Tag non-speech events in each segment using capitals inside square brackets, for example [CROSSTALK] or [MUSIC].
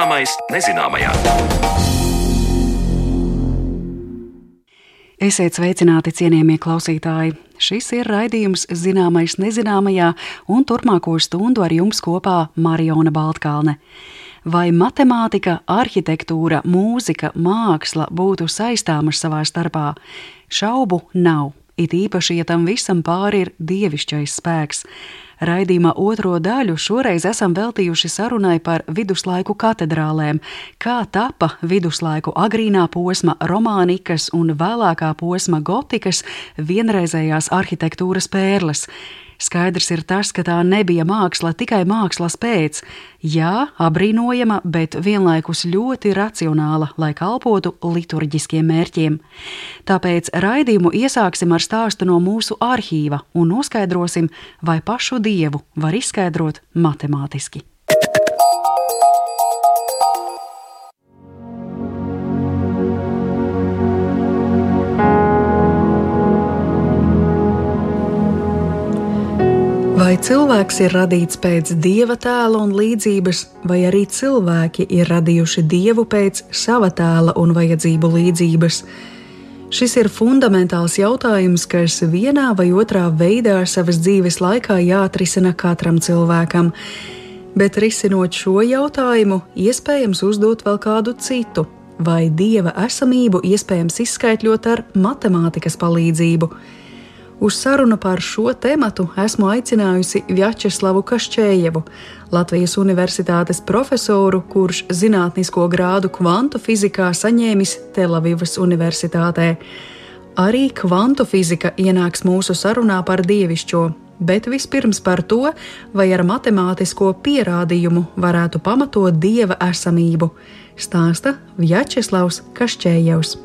Zināmais nezināmajā. Esiet sveicināti, cienījamie klausītāji! Šis ir raidījums Zināmais nezināmajā, un turpmāko stundu ar jums kopā Mariona Baltkalne. Vai matemātika, arhitektūra, mūzika, māksla būtu saistāmas savā starpā? Šaubu nav, it īpaši, ja tam visam pāri ir dievišķais spēks. Raidījuma otro daļu šoreiz esam veltījuši sarunai par viduslaiku katedrālēm, kā tapa viduslaiku agrīnā posma romānikas un vēlākā posma gotikas vienreizējās arhitektūras pērles. Skaidrs ir tas, ka tā nebija māksla tikai mākslas pēc. Jā, apbrīnojama, bet vienlaikus ļoti racionāla, lai kalpotu liturģiskiem mērķiem. Tāpēc raidījumu iesāksim ar stāstu no mūsu arhīva un noskaidrosim, vai pašu dievu var izskaidrot matemātiski. Cilvēks ir radīts pēc dieva tēla un līdzības, vai arī cilvēki ir radījuši dievu pēc sava tēla un vajadzību līdzības? Šis ir fundamentāls jautājums, kas vienā vai otrā veidā savas dzīves laikā jāatrisina katram cilvēkam. Bet risinot šo jautājumu, iespējams uzdot vēl kādu citu, vai dieva esamību iespējams izskaidrot ar matemātikas palīdzību. Uz sarunu par šo tematu esmu aicinājusi Vjačeslavu Kašķējevu, Latvijas Universitātes profesoru, kurš zinātnisko grādu kvantu fizikā saņēmis Telavivas Universitātē. Arī kvantu fizika ienāks mūsu sarunā par dievišķo, bet vispirms par to, vai ar matemātisko pierādījumu varētu pamatot dieva esamību, stāsta Vjačeslavs Kašķējevs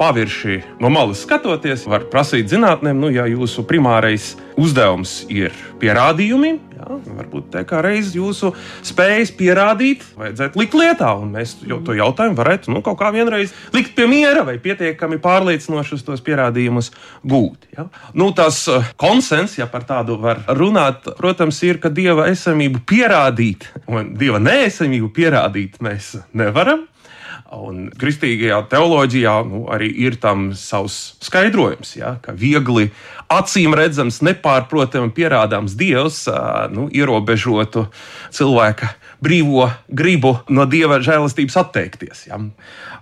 pavirši no malas skatoties, var prasīt zinātnēm, nu, ja jūsu primārais uzdevums ir pierādījumi, jā, varbūt tā kā reiz jūsu spējas pierādīt, vajadzētu likt lietā, un mēs jau to jautājumu varētu nu, kaut kā vienreiz likt pie miera vai pietiekami pārliecinošus tos pierādījumus gūt. Ja? Nu, tas uh, konsens, ja par tādu var runāt, protams, ir, ka dieva esamību pierādīt un dieva neesamību pierādīt mēs nevaram. Un kristīgajā teoloģijā nu, arī ir tam savs skaidrojums, ja, ka viegli acīm redzams, nepārprotami pierādāms dievs nu, ierobežotu cilvēka brīvo gribu no dieva žēlastības atteikties. Ja.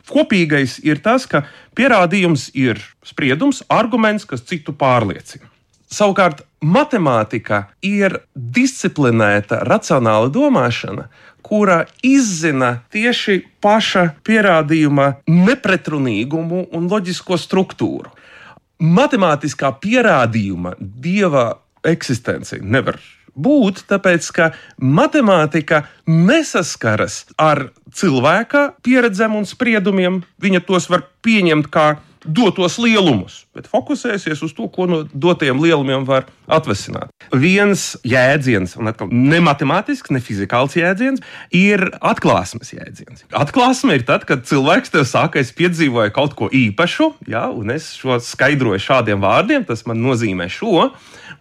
Kopīgais ir tas, ka pierādījums ir spriedums, arguments, kas citu pārliecina. Savukārt, matemātika ir disciplinēta, racionāla domāšana, kura izzina tieši paša pierādījuma nepretrunīgumu un loģisko struktūru. Matemātiskā pierādījuma dieva eksistenci nevar būt, tāpēc ka matemātika nesaskaras ar cilvēka pieredzēm un spriedumiem. Viņa tos var pieņemt kā dotos lielumus, bet fokusēsies uz to, ko no dotajiem lielumiem var atvesināt. Viens jēdziens, un atkal ne matemātisks, ne fizikāls jēdziens, ir atklāsmes jēdziens. Atklāsme ir tad, kad cilvēks tev saka, es piedzīvoju kaut ko īpašu, ja, un es šo skaidroju šādiem vārdiem, tas man nozīmē šo.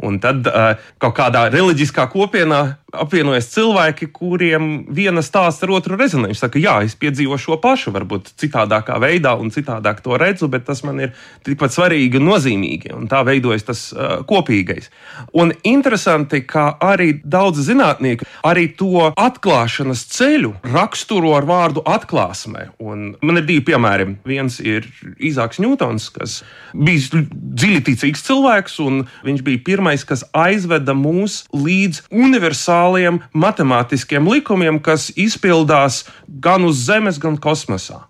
Un tad uh, kaut kādā reliģiskā kopienā apvienojas cilvēki, kuriem viena stāsta ar otru rezonē. Viņš saka, jā, es piedzīvoju šo pašu, varbūt citādākā veidā un citādāk to redzu, bet tas man ir tikpat svarīgi un nozīmīgi. Un tā veidojas tas uh, kopīgais. Un interesanti, ka arī daudz zinātnieku arī to atklāšanas ceļu raksturo ar vārdu atklāsmē. Un man ir divi piemēri. Viens ir Īzāks Ņūtons, kas bija dziļi ticīgs cilvēks, un viņš bija pirmais, kas aizveda mūs līdz universāliem matemātiskiem likumiem, kas izpildās gan uz Zemes, gan kosmosā.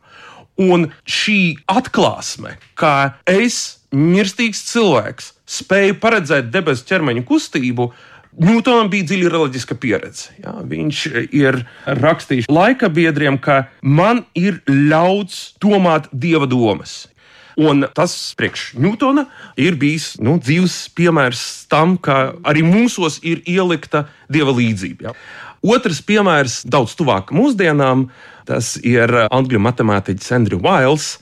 Un šī atklāsme, ka es, mirstīgs cilvēks, spēju paredzēt debesu ķermeņa kustību, Ņūtonam bija dziļa reliģiska pieredze. Ja? Viņš ir rakstījis laika biedriem, ka man ir ļauts domāt dieva domas. Un tas priekš Ņūtona ir bijis nu, dzīves piemērs tam, ka arī mūsos ir ielikta dieva līdzība. Ja. Otrs piemērs, daudz tuvāk mūsdienām, tas ir angļu matemātiķis Andrew Wiles,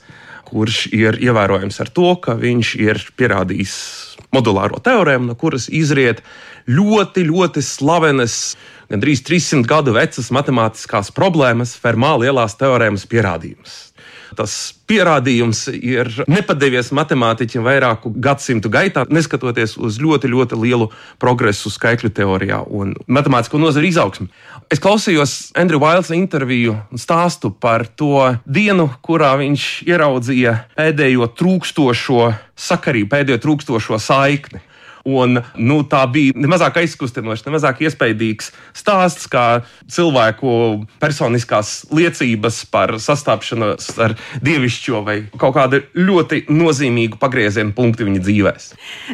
kurš ir ievērojams ar to, ka viņš ir pierādījis modulāro teorēmu, no kuras izriet ļoti, ļoti slavenas, gandrīz 300 gadu vecas matemātiskās problēmas, Fermā lielās teorēmas pierādījumus. Tas pierādījums ir nepadevies matemātiķiem vairāku gadsimtu gaitā, neskatoties uz ļoti, ļoti lielu progresu skaitļu teorijā un matemātisko nozaru izaugsmu. Es klausījos Andrew Vailsa interviju un stāstu par to dienu, kurā viņš ieraudzīja pēdējo trūkstošo sakarību, pēdējo trūkstošo saikni. Un, nu, tā bija nemazāk aizkustinoša, nemazāk iespaidīgs stāsts, kā cilvēku personiskās liecības par sastāpšanos ar dievišķo vai kaut kādu ļoti nozīmīgu pagriezienu punktu viņa dzīvēs.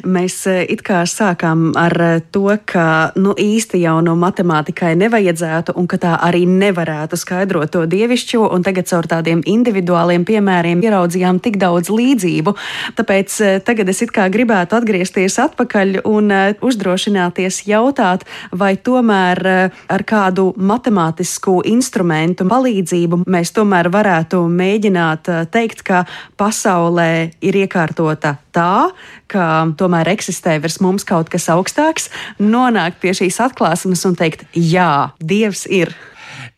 Mēs eh, it kā sākām ar eh, to, ka nu, īsti jau no matemātikai nevajadzētu un ka tā arī nevarētu skaidrot to dievišķo, un tagad caur tādiem individuāliem piemēriem ieraudzījām tik daudz līdzību. Tāpēc eh, tagad es it kā gribētu atgriezties atpakaļ atpakaļ un uh, uzdrošināties jautāt, vai tomēr uh, ar kādu matemātisku instrumentu palīdzību mēs tomēr varētu mēģināt uh, teikt, ka pasaulē ir iekārtota tā, ka tomēr eksistē virs mums kaut kas augstāks, nonākt pie šīs atklāsmes un teikt, jā, Dievs ir.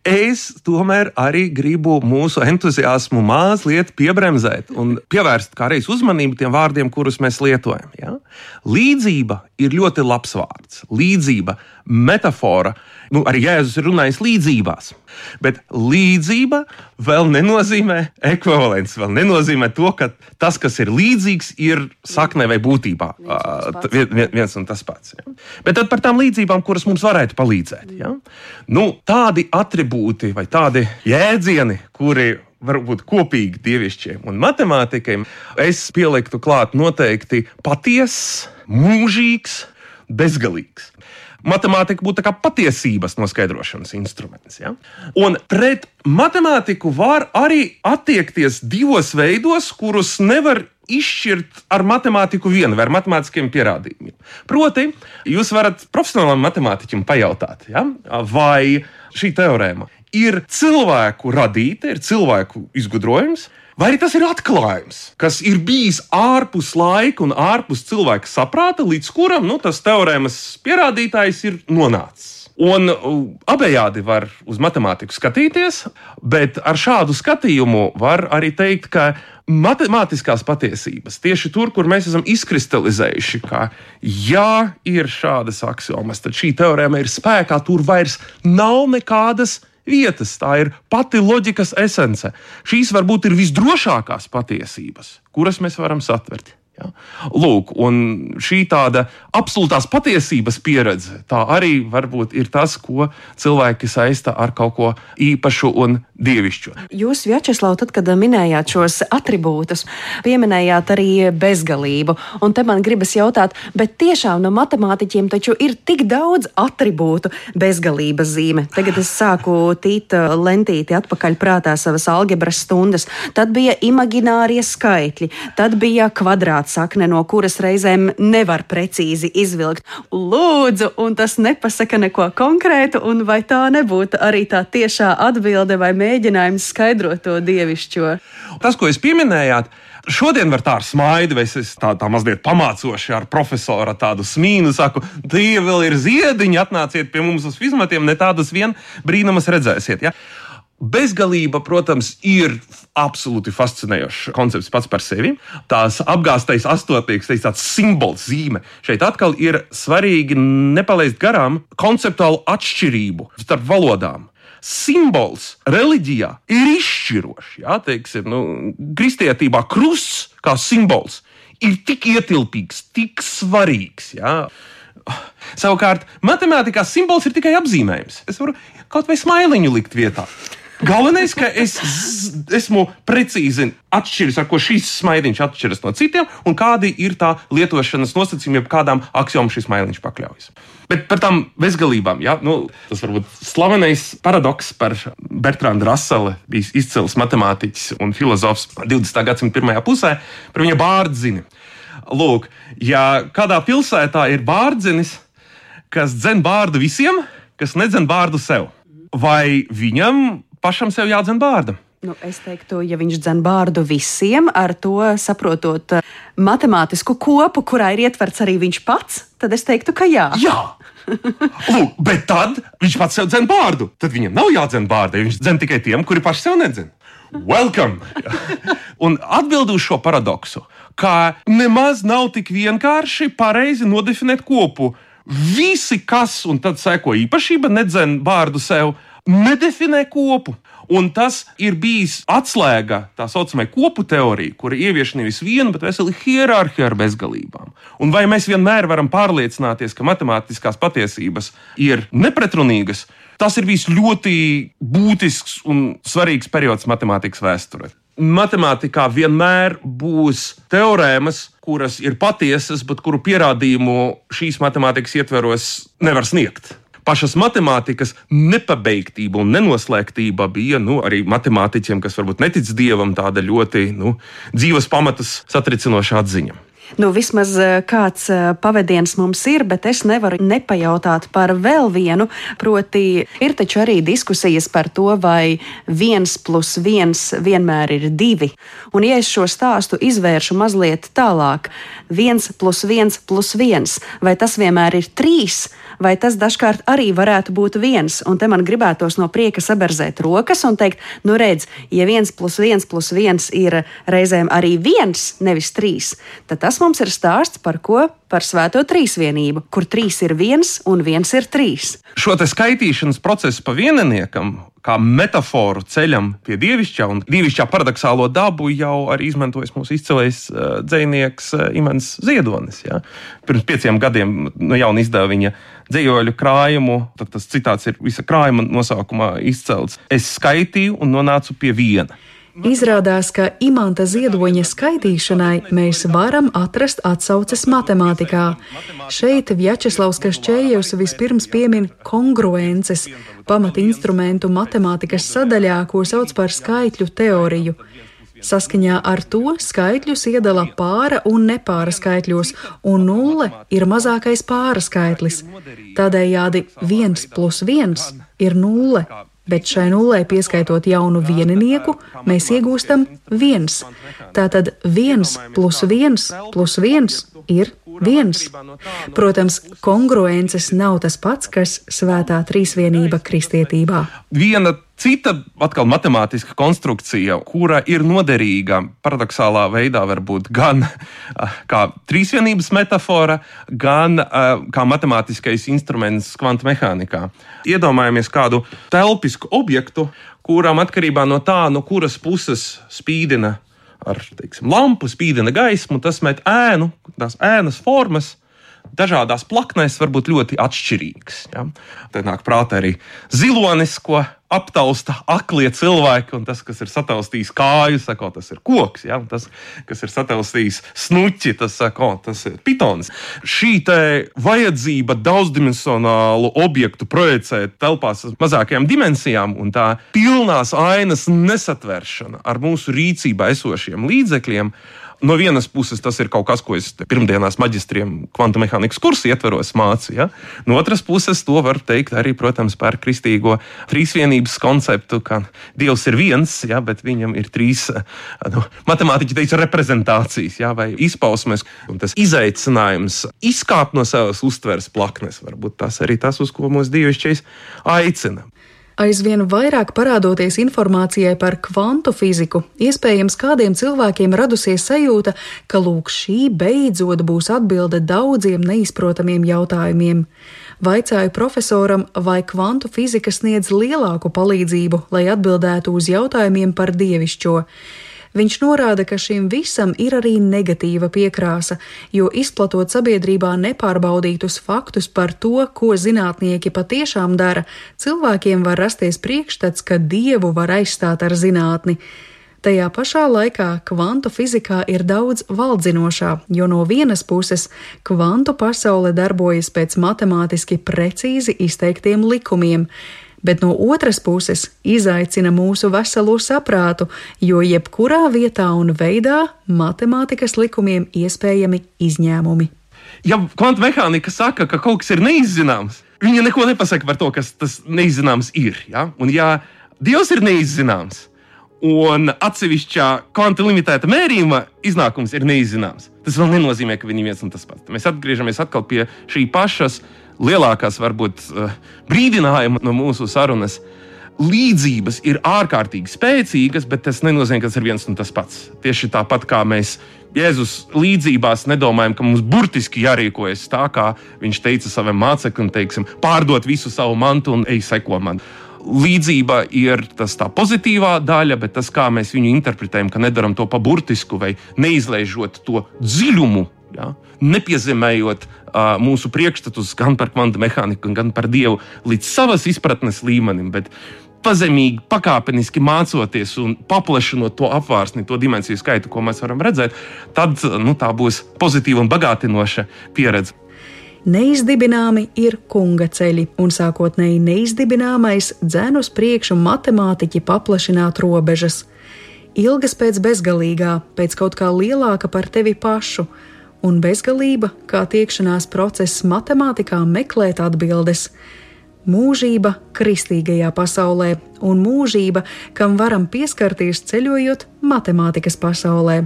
Es tomēr arī gribu mūsu entuziasmu mazliet piebremzēt un pievērst kādreiz uzmanību tiem vārdiem, kurus mēs lietojam. Ja? Līdzība ir ļoti labs vārds. Līdzība, metāfora. Nu, arī Jēzus ir runājis līdzībās. Bet līdzība vēl nenozīmē ekvivalents. Vēl nenozīmē to, ka tas, kas ir līdzīgs, ir saknē vai būtībā viens, viens un tas pats. Ja? Bet tad par tām līdzībām, kuras mums varētu palīdzēt. Ja? Nu, tādi attribūti vai tādi jēdzieni, kuri varbūt kopīgi dievišķiem un matemātikai, es pieliktu klāt noteikti patiess, mūžīgs, bezgalīgs matemātika būtu kā patiesības noskaidrošanas instruments. Ja? Un pret matemātiku var arī attiekties divos veidos, kurus nevar izšķirt ar matemātiku vienu vai ar matemātiskiem pierādījumiem. Proti, jūs varat profesionālam matemātiķim pajautāt, ja? vai šī teorēma ir cilvēku radīta, ir cilvēku izgudrojums, Vai arī tas ir atklājums, kas ir bijis ārpus laika un ārpus cilvēka saprāta, līdz kuram nu, tas teorēmas pierādītājs ir nonācis. Un abejādi var uz matemātiku skatīties, bet ar šādu skatījumu var arī teikt, ka matemātiskās patiesības tieši tur, kur mēs esam izkristalizējuši, ka ja ir šādas axiomas, tad šī teorēma ir spēkā, tur vairs nav nekādas vietas. Tā ir pati loģikas esence. Šīs varbūt ir visdrošākās patiesības, kuras mēs varam satvert. Ja? Lūk, un šī tāda absolūtās patiesības pieredze, tā arī varbūt ir tas, ko cilvēki saista ar kaut ko īpašu un dievišķu. Jūs, Vjačeslav, tad, kad minējāt šos attribūtus, pieminējāt arī bezgalību. Un te man gribas jautāt, bet tiešām no matemātiķiem taču ir tik daudz attribūtu bezgalības zīme. Tagad es sāku tīt lentīti atpakaļ prātā savas algebras stundas. Tad bija imaginārie skaitļi, tad bija kvadrātsakne, no kuras reizēm nevar precīzi izvilkt. Lūdzu, un tas nepasaka neko konkrētu, un vai tā nebūtu arī tā tiešā atbilde vai mēģinājums skaidrot to dievišķo. Tas, ko jūs pieminējāt, Šodien var tā ar smaidu, vai es tā, tā mazliet pamācoši ar profesoru tādu smīnu saku, tie vēl ir ziediņi, atnāciet pie mums uz fizmatiem, ne tādas vien brīnumas redzēsiet. Ja? Bezgalība, protams, ir absolūti fascinējošs koncepts pats par sevi. Tās apgāztais astotnieks, tāds simbols, zīme. Šeit atkal ir svarīgi nepalaist garām konceptuālu atšķirību starp valodām simbols reliģijā ir izšķirošs. Jā, teiksim, nu, kristietībā krusts kā simbols ir tik ietilpīgs, tik svarīgs. Jā. Savukārt, matemātikā simbols ir tikai apzīmējums. Es varu kaut vai smailiņu likt vietā. Galvenais, ka es esmu precīzi atšķiris, ar ko šīs smaidiņš atšķiras no citiem, un kādi ir tā lietošanas nosacījumi, kādām axiomām šis smaidiņš pakļaujas. Bet par tām bezgalībām, ja, nu, tas varbūt slavenais paradoks par Bertrandu Raselu, bijis izcils matemātiķis un filozofs 20. gadsimta pirmajā pusē, par viņa bārdzini. Lūk, ja kādā pilsētā ir bārdzenis, kas dzen bārdu visiem, kas nedzen bārdu sev, vai viņam pašam sev jādzen bārda. Nu, es teiktu, ja viņš dzen bārdu visiem, ar to saprotot uh, matemātisku kopu, kurā ir ietverts arī viņš pats, tad es teiktu, ka jā. Jā! Lūk, bet tad viņš pats sev dzen bārdu. Tad viņam nav jādzen bārdi. Viņš dzen tikai tiem, kuri paši sev nedzen. Welcome! [LAUGHS] Un atbildu uz šo paradoksu, ka nemaz nav tik vienkārši pareizi nodefinēt kopu. Visi, kas un tad seko īpašība, nedzen vārdu sev, nedefinē kopu. Un tas ir bijis atslēga tā saucamai kopu teorijai, kura ievieš nevis vienu, bet veselu hierarhiju ar bezgalībām. Un vai mēs vienmēr varam pārliecināties, ka matemātiskās patiesības ir nepretrunīgas? Tas ir bijis ļoti būtisks un svarīgs periods matemātikas vēsturē. Matemātikā vienmēr būs teorēmas, kuras ir patiesas, bet kuru pierādījumu šīs matemātikas ietveros nevar sniegt pašas matemātikas nepabeigtība un nenoslēgtība bija nu, arī matemātiķiem, kas varbūt netic dievam, tāda ļoti nu, dzīves pamatus satricinoša atziņa. Nu, vismaz eh, kāds eh, pavadiens mums ir, bet es nevaru nepajautāt par vēl vienu. Proti, ir taču arī diskusijas par to, vai viens plus viens vienmēr ir divi. Un, ja es šo stāstu izvēršu mazliet tālāk, viens plus viens plus viens, vai tas vienmēr ir trīs, vai tas dažkārt arī varētu būt viens. Un te man gribētos no prieka saberzēt rokas un teikt, nu redz, ja viens plus viens plus viens ir reizēm arī viens, nevis trīs, tad tas mums ir stāsts par ko? Par svēto trīsvienību, kur trīs ir viens un viens ir trīs. Šo skaitīšanas procesu pa vieniniekam, kā metaforu ceļam pie dievišķā un dievišķā paradoxālo dabu, jau arī izmantojis mūsu izcilais uh, dzinieks uh, Imants Ziedonis. Ja? Pirms pieciem gadiem no jauna izdeva viņa dzīvoļu krājumu. Tad tas citāts ir visa krājuma nosaukumā izcelts. Es skaitīju un nonācu pie viena. Izrādās, ka imanta ziedoņa skaitīšanai mēs varam atrast atsauces matemātikā. Šeit Vjačeslavs Kašķējevs vispirms piemin kongruences, pamatinstrumentu matemātikas sadaļā, ko sauc par skaitļu teoriju. Saskaņā ar to skaitļus iedala pāra un nepāra skaitļos, un nulle ir mazākais pāra skaitlis. Tādējādi viens plus viens ir nulle bet šai nullei pieskaitot jaunu vieninieku, mēs iegūstam viens. Tātad viens plus viens plus viens ir viens. Protams, kongruences nav tas pats, kas svētā trīsvienība kristietībā. Viena cita atkal matemātiska konstrukcija, kura ir noderīga paradoxālā veidā, varbūt gan ah, kā trīsvienības metāfora, gan uh, kā matemātiskais instruments kvantu mehānikā. Iedomājamies kādu telpisku objektu, kuram atkarībā no tā, no kuras puses spīdina ar teiksim, lampu, spīdina gaismu, tas met ēnu, tās ēnas formas. Dažādās plaknēs var būt ļoti atšķirīgas. Ja? Te nāk prātā arī zilonis, ko aptausta aklie cilvēki, un tas, kas ir sataustījis kāju, saka, tas ir koks. Ja? Tas, kas ir sataustījis snuķi, tas, saka, tas ir pitons. Šī vajadzība daudzdimensionālu objektu projicēt telpās ar mazākajām dimensijām un tā pilnās ainas nesatveršana ar mūsu rīcībā esošiem līdzekļiem no vienas puses tas ir kaut kas, ko es pirmdienās maģistriem kvantu mehānikas kursu ietveros mācu. Ja? No otras puses, to var teikt arī, protams, par kristīgo trīsvienības konceptu, ka Dievs ir viens, ja? bet viņam ir trīs, nu, matemātiķi teica, reprezentācijas ja? vai izpausmes. Tas izaicinājums izkāpt no savas uztveres plaknes, varbūt tas arī tas, uz ko mūsu dievišķais aicina. Aizvien vairāk parādoties informācijai par kvantu fiziku, iespējams, kādiem cilvēkiem radusies sajūta, ka lūk, šī beidzot būs atbilde daudziem neizprotamiem jautājumiem. Vaicāju profesoram, vai kvantu fizika sniedz lielāku palīdzību, lai atbildētu uz jautājumiem par dievišķo. Viņš norāda, ka šim visam ir arī negatīva piekrāsa, jo izplatot sabiedrībā nepārbaudītus faktus par to, ko zinātnieki patiešām dara, cilvēkiem var rasties priekšstats, ka dievu var aizstāt ar zinātni. Tajā pašā laikā kvantu fizikā ir daudz valdzinošā, jo no vienas puses kvantu pasaule darbojas pēc matemātiski precīzi izteiktiem likumiem, bet no otras puses izaicina mūsu veselo saprātu, jo jebkurā vietā un veidā matemātikas likumiem iespējami izņēmumi. Ja kvantu mehānika saka, ka kaut kas ir neizzināms, viņa neko nepasaka par to, kas tas neizzināms ir. Ja? Un ja Dievs ir neizzināms, un atsevišķā kvanta limitēta mērījuma iznākums ir neizzināms. Tas vēl nenozīmē, ka viņi ir viens un tas pats. Mēs atgriežamies pie šī pašas lielākās, varbūt, uh, brīdinājuma no mūsu sarunas. Līdzības ir ārkārtīgi spēcīgas, bet tas nenozīmē, ka tas ir viens un tas pats. Tieši tāpat kā mēs Jēzus līdzībās nedomājam, ka mums burtiski jārīkojas tā, kā viņš teica savam māceklim, teiksim, pārdot visu savu mantu un ej seko man līdzība ir tas tā pozitīvā daļa, bet tas, kā mēs viņu interpretējam, ka nedaram to pa burtisku vai neizlaižot to dziļumu. Ja? Nepiezemējot uh, mūsu priekšstatus gan par kvantu mehāniku, gan par dievu līdz savas izpratnes līmenim, bet pazemīgi, pakāpeniski mācoties un paplašinot to apvārsni, to dimensiju skaitu, ko mēs varam redzēt, tad nu, tā būs pozitīva un bagātinoša pieredze. Neizdibināmi ir kunga ceļi, un sākotnēji neizdibināmais dzēn uz priekšu matemātiķi paplašināt robežas. Ilgas pēc bezgalīgā, pēc kaut kā lielāka par tevi pašu, un bezgalība kā tiekšanās process matemātikā meklēt atbildes mūžība kristīgajā pasaulē un mūžība, kam varam pieskarties ceļojot matemātikas pasaulē.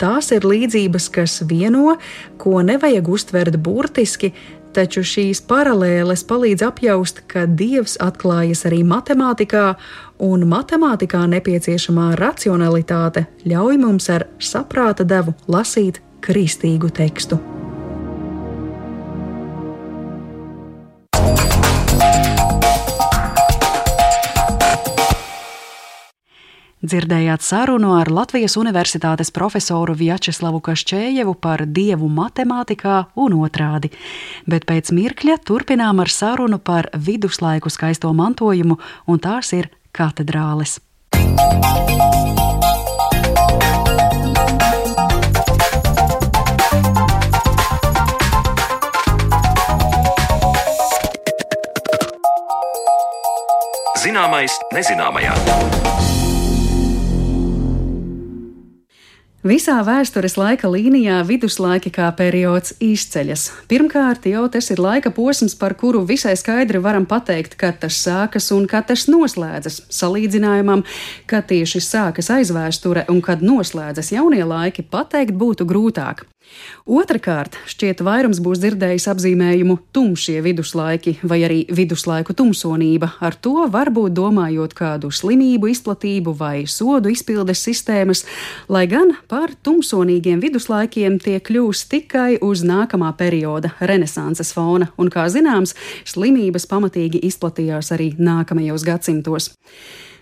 Tās ir līdzības, kas vieno, ko nevajag uztvert burtiski, taču šīs paralēles palīdz apjaust, ka Dievs atklājas arī matemātikā, un matemātikā nepieciešamā racionalitāte ļauj mums ar saprāta devu lasīt kristīgu tekstu. Dzirdējāt sarunu ar Latvijas Universitātes profesoru Vjačeslavu Kašķējevu par dievu matemātikā un otrādi, bet pēc mirkļa turpinām ar sarunu par viduslaiku skaisto mantojumu, un tās ir katedrāles. Zināmais nezināmajā. Visā vēstures laika līnijā viduslaiki kā periods izceļas. Pirmkārt, jau tas ir laika posms, par kuru visai skaidri varam pateikt, kad tas sākas un kad tas noslēdzas. Salīdzinājumam, kad tieši sākas aizvēsture un kad noslēdzas jaunie laiki, pateikt būtu grūtāk. Otrakārt, šķiet, vairums būs dzirdējis apzīmējumu tumšie viduslaiki vai arī viduslaiku tumsonība, ar to varbūt domājot kādu slimību izplatību vai sodu izpildes sistēmas, lai gan par tumsonīgiem viduslaikiem tie kļūs tikai uz nākamā perioda renesanses fona, un, kā zināms, slimības pamatīgi izplatījās arī nākamajos gadsimtos.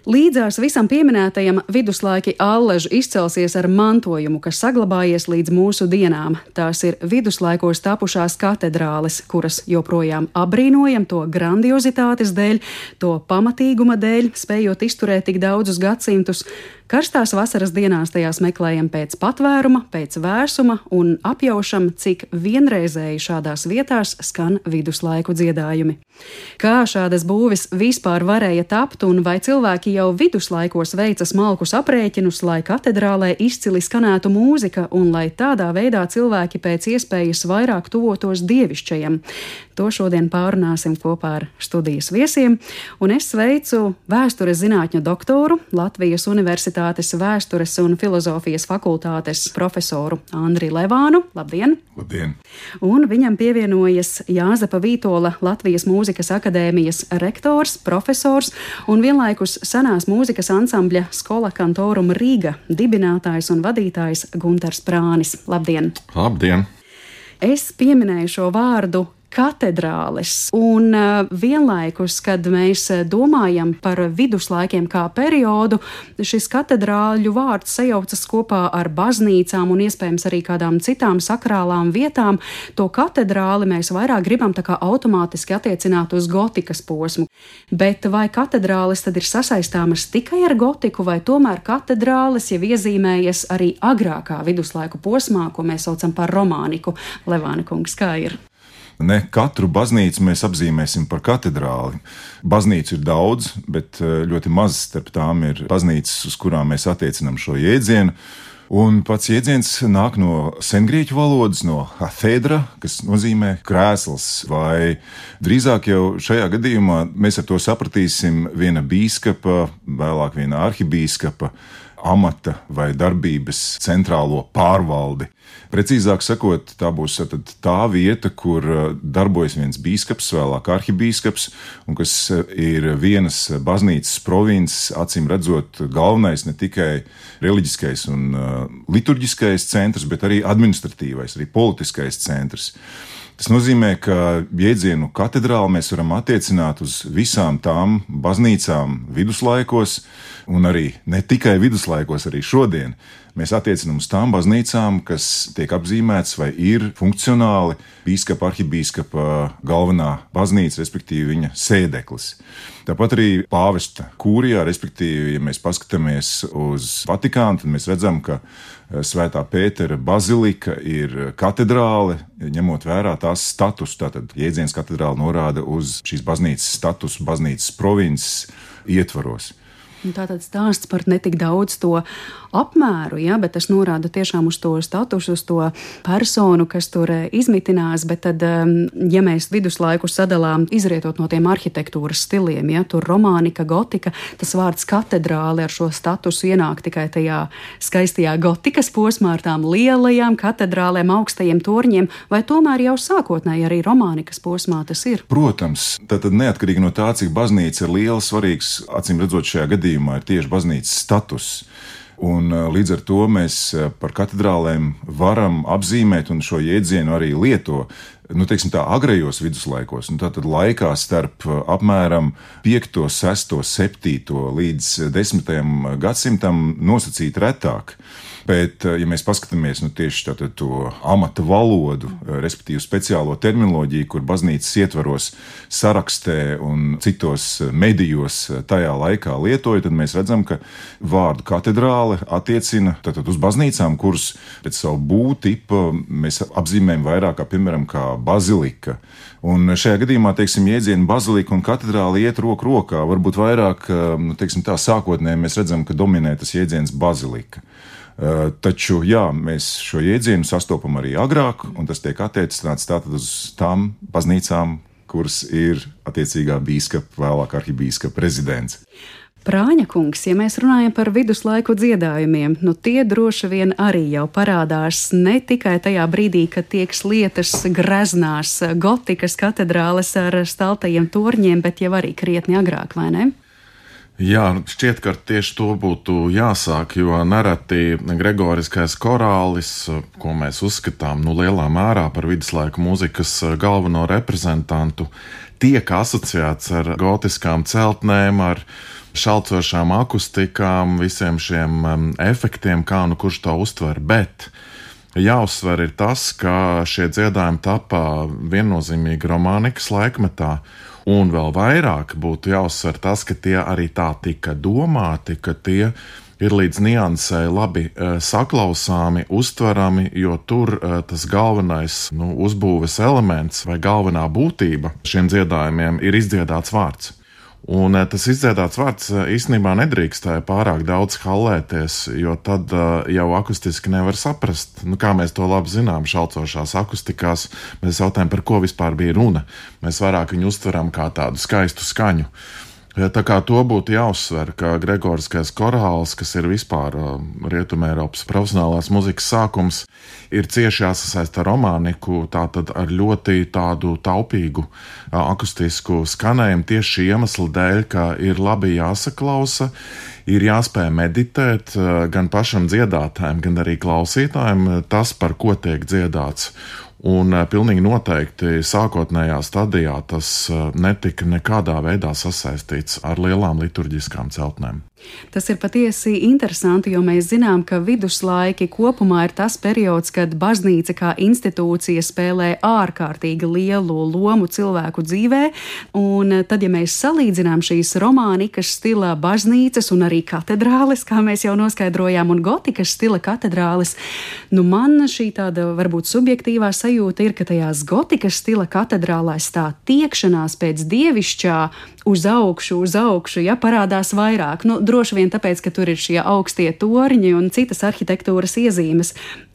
Līdzās visam pieminētajam viduslaiki alležu izcelsies ar mantojumu, kas saglabājies līdz mūsu dienām. Tās ir viduslaikos tapušās katedrāles, kuras joprojām apbrīnojam to grandiozitātes dēļ, to pamatīguma dēļ, spējot izturēt tik daudzus gadsimtus, Karstās vasaras dienās tajās meklējam pēc patvēruma, pēc vēsuma un apjaušam, cik vienreizēji šādās vietās skan viduslaiku dziedājumi. Kā šādas būvis vispār varēja tapt un vai cilvēki jau viduslaikos veica smalkus aprēķinus, lai katedrālē izcili skanētu mūzika un lai tādā veidā cilvēki pēc iespējas vairāk tuvotos dievišķajam. To šodien pārunāsim kopā ar studijas viesiem, un es sveicu vēstures zinātņu doktoru Latvijas Universitātes Universitātes vēstures un filozofijas fakultātes profesoru Andriu Levānu. Labdien! Labdien! Un viņam pievienojas Jāzepa Vītola, Latvijas Mūzikas akadēmijas rektors, profesors un vienlaikus senās mūzikas ansambļa Skola Kantorum Rīga dibinātājs un vadītājs Gunters Prānis. Labdien! Labdien! Es pieminēju šo vārdu katedrāles. Un uh, vienlaikus, kad mēs uh, domājam par viduslaikiem kā periodu, šis katedrāļu vārds sajaucas kopā ar baznīcām un iespējams arī kādām citām sakrālām vietām. To katedrāli mēs vairāk gribam tā kā automātiski attiecināt uz gotikas posmu. Bet vai katedrālis tad ir sasaistāmas tikai ar gotiku, vai tomēr katedrālis jau iezīmējas arī agrākā viduslaiku posmā, ko mēs saucam par romāniku? Levāna kungs, kā ir? Ne katru baznīcu mēs apzīmēsim par katedrāli. Baznīcu ir daudz, bet eh, ļoti maz starp tām ir baznīcas, uz kurām mēs attiecinām šo jēdzienu. Un pats jēdziens nāk no sengrieķu valodas, no athēdra, kas nozīmē krēsls, vai drīzāk jau šajā gadījumā mēs ar to sapratīsim viena bīskapa, vēlāk viena arhibīskapa amata vai darbības centrālo pārvaldi. Precīzāk sakot, tā būs tā vieta, kur uh, darbojas viens biskups, vēlāk arhibīskaps, un kas uh, ir vienas baznīcas provinces, acīm redzot, galvenais ne tikai reliģiskais un uh, liturģiskais centrs, bet arī administratīvais, arī politiskais centrs. Tas nozīmē, ka jēdzienu katedrāli mēs varam attiecināt uz visām tām baznīcām viduslaikos, un arī ne tikai viduslaikos, arī šodien. Mēs attiecinām uz tām baznīcām, kas tiek apzīmētas vai ir funkcionāli biskupa, arhibīskapa galvenā baznīca, respektīvi viņa sēdeklis. Tāpat arī pāvesta kūrijā, respektīvi, ja mēs paskatāmies uz Vatikānu, tad mēs redzam, ka eh, Svētā Pētera bazilika ir katedrāle, ņemot vērā tās status. Tātad jēdziens katedrāle norāda uz šīs baznīcas statusu, baznīcas provinces ietvaros. Tātad stāsts par netik daudz to apmēru, ja, bet tas norāda tiešām uz to statusu, uz to personu, kas tur eh, izmitinās. Bet tad, ja mēs viduslaiku sadalām, izrietot no tiem arhitektūras stiliem, ja tur romānika, gotika, tas vārds katedrāle ar šo statusu ienāk tikai tajā skaistajā gotikas posmā ar tām lielajām katedrālēm, augstajiem torņiem, vai tomēr jau sākotnēji arī romānikas posmā tas ir? Protams, tad neatkarīgi no tā, cik baznīca ir liela, svarīgs, acīm redzot, šajā gadījumā ir tieši baznīcas status. Un, līdz ar to mēs par katedrālēm varam apzīmēt un šo jēdzienu arī lieto. Nu, teiksim, tā agrējos viduslaikos, nu, tātad laikā starp apmēram 5, 6, 7 līdz 10 gadsimtam nosacīt retāk. Bet, ja mēs paskatāmies nu, tieši to amata valodu, respektīvi speciālo terminoloģiju, kur baznīcas ietvaros sarakstē un citos medijos tajā laikā lietoja, tad mēs redzam, ka vārdu katedrāle attiecina tātad, uz baznīcām, kuras pēc savu būtību mēs apzīmējam vairāk kā, piemēram, kā bazilika. Un šajā gadījumā, teiksim, jēdzieni bazilika un katedrāle iet roku rokā. Varbūt vairāk, nu, teiksim, tā sākotnēji mēs redzam, ka dominē tas jēdziens bazilika. Eh, taču jā, mēs šo jēdzienu sastopam arī agrāk, un tas tiek attiecināts tātad uz tām baznīcām, kuras ir attiecīgā biskupa, vēlāk arhibīskapa rezidents. Prāņa kungs, ja mēs runājam par viduslaiku dziedājumiem, nu tie droši vien arī jau parādās ne tikai tajā brīdī, kad tiek lietas greznās gotikas katedrāles ar staltajiem torņiem, bet jau arī krietni agrāk, vai ne? Jā, šķiet, ka tieši to būtu jāsāk, jo nereti Gregoriskais korālis, ko mēs uzskatām nu, lielā mērā par viduslaiku mūzikas galveno reprezentantu, tiek asociēts ar gotiskām celtnēm, ar šalcošām akustikām, visiem šiem um, efektiem, kā nu kurš to uztver. Bet jāuzsver ir tas, ka šie dziedājumi tapā viennozīmīgi romānikas laikmetā Un vēl vairāk būtu jāuzsver tas, ka tie arī tā tika domāti, ka tie ir līdz niansē labi uh, saklausāmi, uztverami, jo tur uh, tas galvenais nu, uzbūves elements vai galvenā būtība šiem dziedājumiem ir izdziedāts vārds. Un eh, tas izdziedāts vārds eh, īstenībā nedrīkstēja pārāk daudz halēties, jo tad uh, jau akustiski nevar saprast, nu, kā mēs to labi zinām. Šalcošās akustikās mēs jautājam, par ko vispār bija runa. Mēs vairāk viņu uztveram kā tādu skaistu skaņu. Tā kā to būtu jāuzsver, ka Gregoriskais korāls, kas ir vispār Rietumē Eiropas profesionālās muzikas sākums, ir cieši jāsasaista ar romāniku, tātad ar ļoti tādu taupīgu akustisku skanējumu tieši šī iemesla dēļ, ka ir labi jāsaklausa, ir jāspēj meditēt gan pašam dziedātājam, gan arī klausītājam tas, par ko tiek dziedāts. Un eh, pilnīgi noteikti sākotnējā stadijā tas eh, netika nekādā veidā sasaistīts ar lielām liturģiskām celtnēm. Tas ir patiesi interesanti, jo mēs zinām, ka viduslaiki kopumā ir tas periods, kad baznīca kā institūcija spēlē ārkārtīgi lielu lomu cilvēku dzīvē. Un tad, ja mēs salīdzinām šīs romānikas stila baznīcas un arī katedrāles, kā mēs jau noskaidrojām, un gotikas stila katedrāles, nu man šī tāda varbūt subjektīvā sajūta ir, ka tajās gotikas stila katedrālēs tā tiekšanās pēc dievišķā uz augšu, uz augšu, ja parādās vairāk. Nu, droši vien tāpēc, ka tur ir šie augstie torņi un citas arhitektūras iezīmes.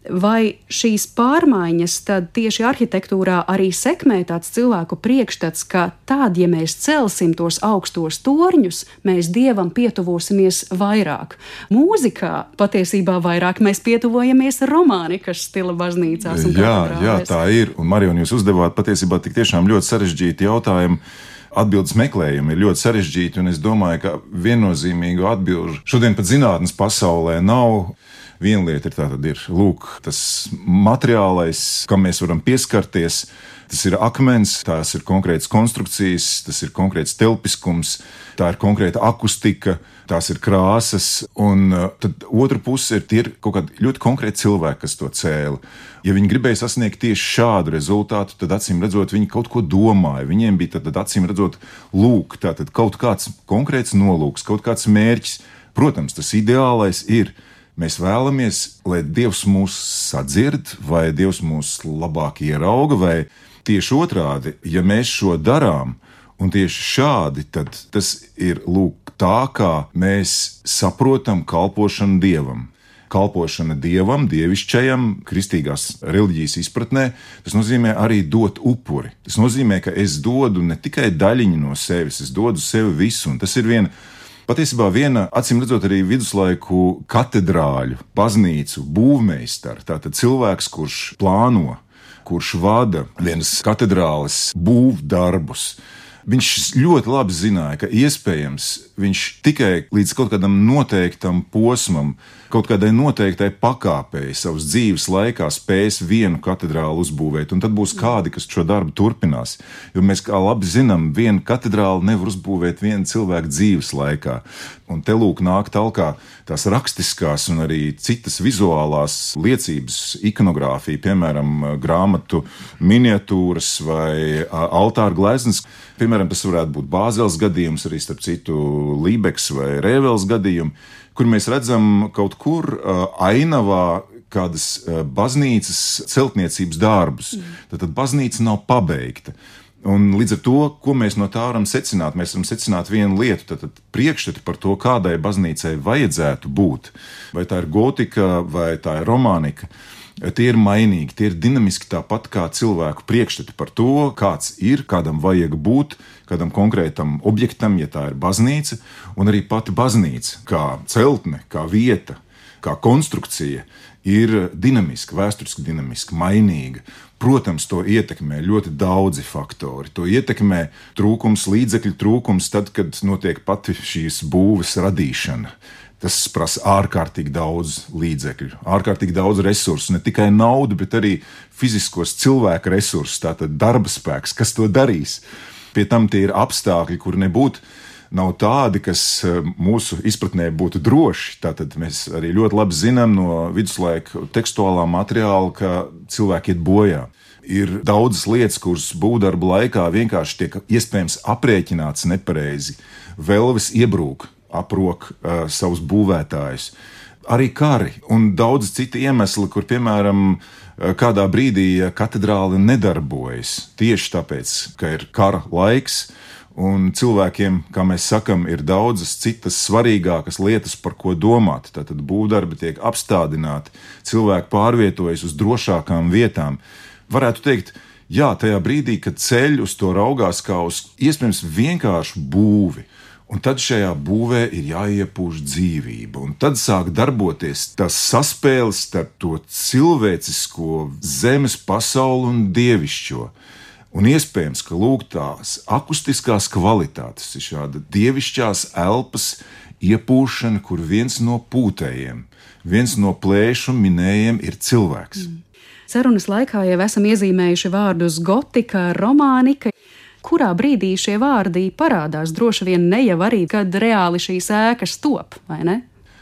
Vai šīs pārmaiņas tad tieši arhitektūrā arī sekmē tāds cilvēku priekšstats, ka tad, ja mēs celsim tos augstos torņus, mēs dievam pietuvosimies vairāk? Mūzikā patiesībā vairāk mēs pietuvojamies romānikas stila baznīcās. Jā, jā, tā ir. Un Marija, jūs uzdevāt patiesībā tik tiešām ļoti sarežģītu jautājumu atbildes meklējumi ir ļoti sarežģīti, un es domāju, ka viennozīmīgu atbildi šodien pat zinātnes pasaulē nav. Viena lieta ir tā, ir lūk, tas materiālais, kam mēs varam pieskarties. Tas ir akmens, tās ir konkrētas konstrukcijas, tas ir konkrēts telpiskums, tā ir konkrēta akustika, tās ir krāsas. Un uh, tad otra puse ir tie ir kaut kādi ļoti konkrēti cilvēki, kas to cēla. Ja viņi gribēja sasniegt tieši šādu rezultātu, tad acīm redzot, viņi kaut ko domāja. Viņiem bija tad, tad acīm redzot, lūk, tātad kaut kāds konkrēts nolūks, kaut kāds mērķis. Protams, tas ideālais ir. Mēs vēlamies, lai Dievs mūs sadzird, vai Dievs mūs labāk ierauga, vai tieši otrādi, ja mēs šo darām, un tieši šādi, tad tas ir lūk tā, kā mēs saprotam kalpošanu Dievam kalpošana dievam, dievišķajam, kristīgās reliģijas izpratnē, tas nozīmē arī dot upuri. Tas nozīmē, ka es dodu ne tikai daļiņu no sevis, es dodu sevi visu, un tas ir viena. Patiesībā viena, acīm redzot, arī viduslaiku katedrāļu, baznīcu būvmeistara, tātad cilvēks, kurš plāno, kurš vada vienas katedrāles būvdarbus. Viņš ļoti labi zināja, ka iespējams viņš tikai līdz kaut kādam noteiktam posmam, kaut kādai noteiktai pakāpei savas dzīves laikā spēs vienu katedrālu uzbūvēt, un tad būs kādi, kas šo darbu turpinās. Jo mēs, kā labi zinām, vienu katedrālu nevar uzbūvēt viena cilvēka dzīves laikā. Un te lūk, nāk tālāk tās rakstiskās un arī citas vizuālās liecības, ikonogrāfija, piemēram, grāmatu miniatūras vai altāra gleznas. Piemēram, tas varētu būt Bāzeles gadījums, arī starp citu Lībeks vai Rēvels gadījums kur mēs redzam kaut kur ainavā kādas baznīcas celtniecības darbus. Mm. Tad, tad baznīca nav pabeigta. Un līdz ar to, ko mēs no tā varam secināt, mēs varam secināt vienu lietu, tad, tad priekšstati par to, kādai baznīcai vajadzētu būt. Vai tā ir gotika, vai tā ir romānika. Tie ir mainīgi, tie ir dinamiski tāpat kā cilvēku priekšstati par to, kāds ir, kādam vajag būt, kādam konkrētam objektam, ja tā ir baznīca, un arī pati baznīca, kā celtne, kā vieta, kā konstrukcija, ir dinamiska, vēsturiski dinamiska, mainīga. Protams, to ietekmē ļoti daudzi faktori. To ietekmē trūkums, līdzekļu trūkums, tad, kad notiek pati šīs būves radīšana. Tas prasa ārkārtīgi daudz līdzekļu, ārkārtīgi daudz resursu, ne tikai naudu, bet arī fiziskos cilvēku resursus, tātad darba spēks, kas to darīs. Pie tam tie ir apstākļi, kur nebūtu nav tādi, kas eh, mūsu izpratnē būtu droši. Tātad mēs arī ļoti labi zinām no viduslaika tekstuālā materiāla, ka cilvēki iet bojā. Ir daudzas lietas, kuras būvdarba laikā vienkārši tiek iespējams aprēķināts nepareizi. Velvis iebrūk, aprok uh, savus būvētājus. Arī kari un daudz citu iemeslu, kur, piemēram, uh, kādā brīdī katedrāle nedarbojas tieši tāpēc, ka ir kara laiks. Un cilvēkiem, kā mēs sakām, ir daudzas citas svarīgākas lietas, par ko domāt. Tad būvdarbi tiek apstādināti, cilvēki pārvietojas uz drošākām vietām. Varētu teikt, jā, tajā brīdī, kad ceļ uz to raugās kā uz iespējams vienkāršu būvi, Un tad šajā būvē ir jāiepūš dzīvība, un tad sāk darboties tas saspēles starp to cilvēcisko zemes pasauli un dievišķo. Un iespējams, ka lūk, tās akustiskās kvalitātes ir šāda dievišķās elpas iepūšana, kur viens no pūtējiem, viens no plēšu minējiem ir cilvēks. Mm. Sarunas laikā jau esam iezīmējuši vārdus gotika, romānika kurā brīdī šie vārdi parādās. Droši vien ne jau arī, kad reāli šīs ēkas top, vai ne?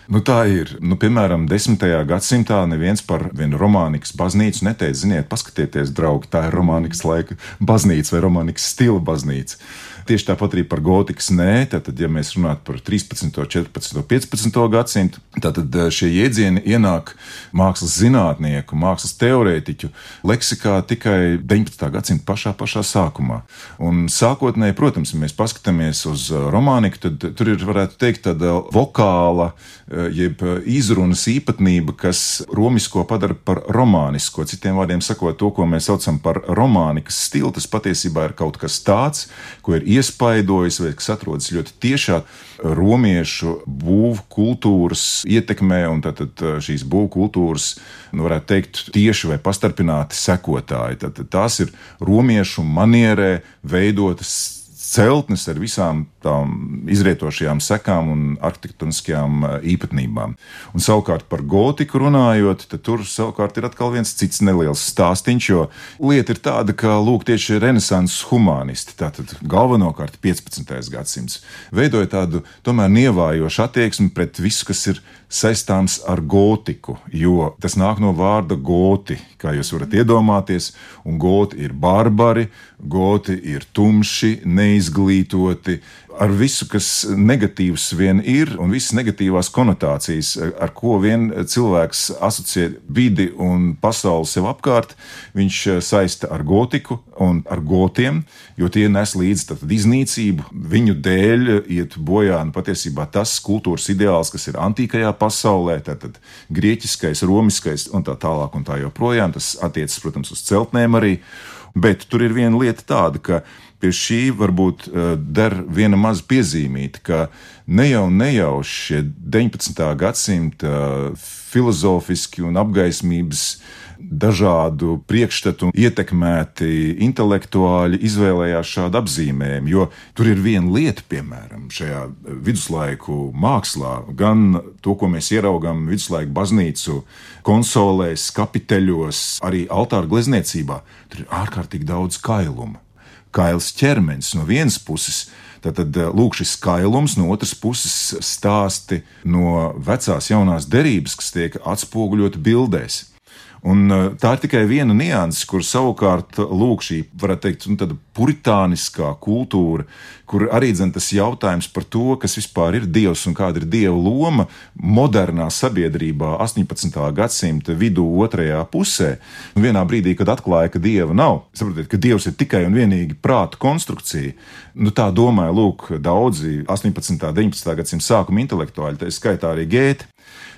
Nu, tā ir. Nu, piemēram, 10. gadsimtā neviens par vienu romānikas baznīcu neteica, ziniet, paskatieties, draugi, tā ir romānikas laika baznīca vai romānikas stila baznīca. Tieši tāpat arī par gotikas nē, tad, ja mēs runājam par 13, 14, 15 gadsimtu, tad eh, šie jēdzieni ienāk mākslas zinātnieku, mākslas teorētiķu leksikā tikai 19. gadsimta pašā, pašā sākumā. Un sākotnēji, protams, ja mēs paskatāmies uz eh, romāniku, tad tur ir, varētu teikt, tāda vokāla, eh, jeb izrunas īpatnība, kas romisko padara par romānisko. Citiem vārdiem sakot, to, ko mēs saucam par romānikas stilu, tas patiesībā ir kaut kas tāds, ko ir iespaidojis vai kas atrodas ļoti tiešā romiešu būvniecības kultūras ietekmē, un tad, tad šīs būvniecības kultūras, nu, varētu teikt, tieši vai pastarpināti sekotāji. Tad, tad tās ir romiešu manierē veidotas celtnes ar visām tām izrietošajām sekām un arhitektoniskajām eh, īpatnībām. Un savukārt par gotiku runājot, tad tur savukārt ir atkal viens cits neliels stāstīns, jo lieta ir tāda, ka lūk, tieši renesanses humanisti, tātad galvenokārt 15. gadsimts, veidoja tādu tomēr nievājošu attieksmi pret visu, kas ir saistāms ar gotiku, jo tas nāk no vārda goti, kā jūs varat iedomāties, un goti ir barbari, goti ir tumši, neizglītoti, ar visu, kas negatīvs vien ir, un visas negatīvās konotācijas, ar ko vien cilvēks asociē vidi un pasauli sev apkārt, viņš saista ar gotiku un ar gotiem, jo tie nes līdzi iznīcību. Viņu dēļ iet bojā nu, patiesībā tas kultūras ideāls, kas ir antīkajā pasaulē, tātad grieķiskais, romiskais un tā tālāk un tā joprojām. Tas attiecas, protams, uz celtnēm arī. Bet tur ir viena lieta tāda, ka pie šī varbūt uh, der viena maza piezīmīta, ka ne jau nejauši šie 19. gadsimta filozofiski un apgaismības dažādu priekšstatu ietekmēti intelektuāļi izvēlējās šādu apzīmējumu, jo tur ir viena lieta, piemēram, šajā viduslaiku mākslā, gan to, ko mēs ieraugām viduslaiku baznīcu konsolēs, kapiteļos, arī altāra glezniecībā, tur ir ārkārtīgi daudz kailuma. Kails ķermenis no vienas puses, Tad, lūk, šis skailums, no otras puses, stāsti no vecās, jaunās derības, kas tiek atspoguļoti bildēs. Un uh, tā ir tikai viena nianses, kur savukārt lūk, šī, teikt, nu, puritāniskā kultūra, kur arī dzen, tas jautājums par to, kas vispār ir dievs un kāda ir dieva loma modernā sabiedrībā 18. gadsimta vidū, otrajā pusē. Un vienā brīdī, kad atklāja, ka dieva nav, saprotiet, ka dievs ir tikai un vienīgi prāta konstrukcija. Nu, tā domāja lūk, daudzi 18. un 19. gadsimta sākuma intelektuāļi, tā skaitā arī Gēta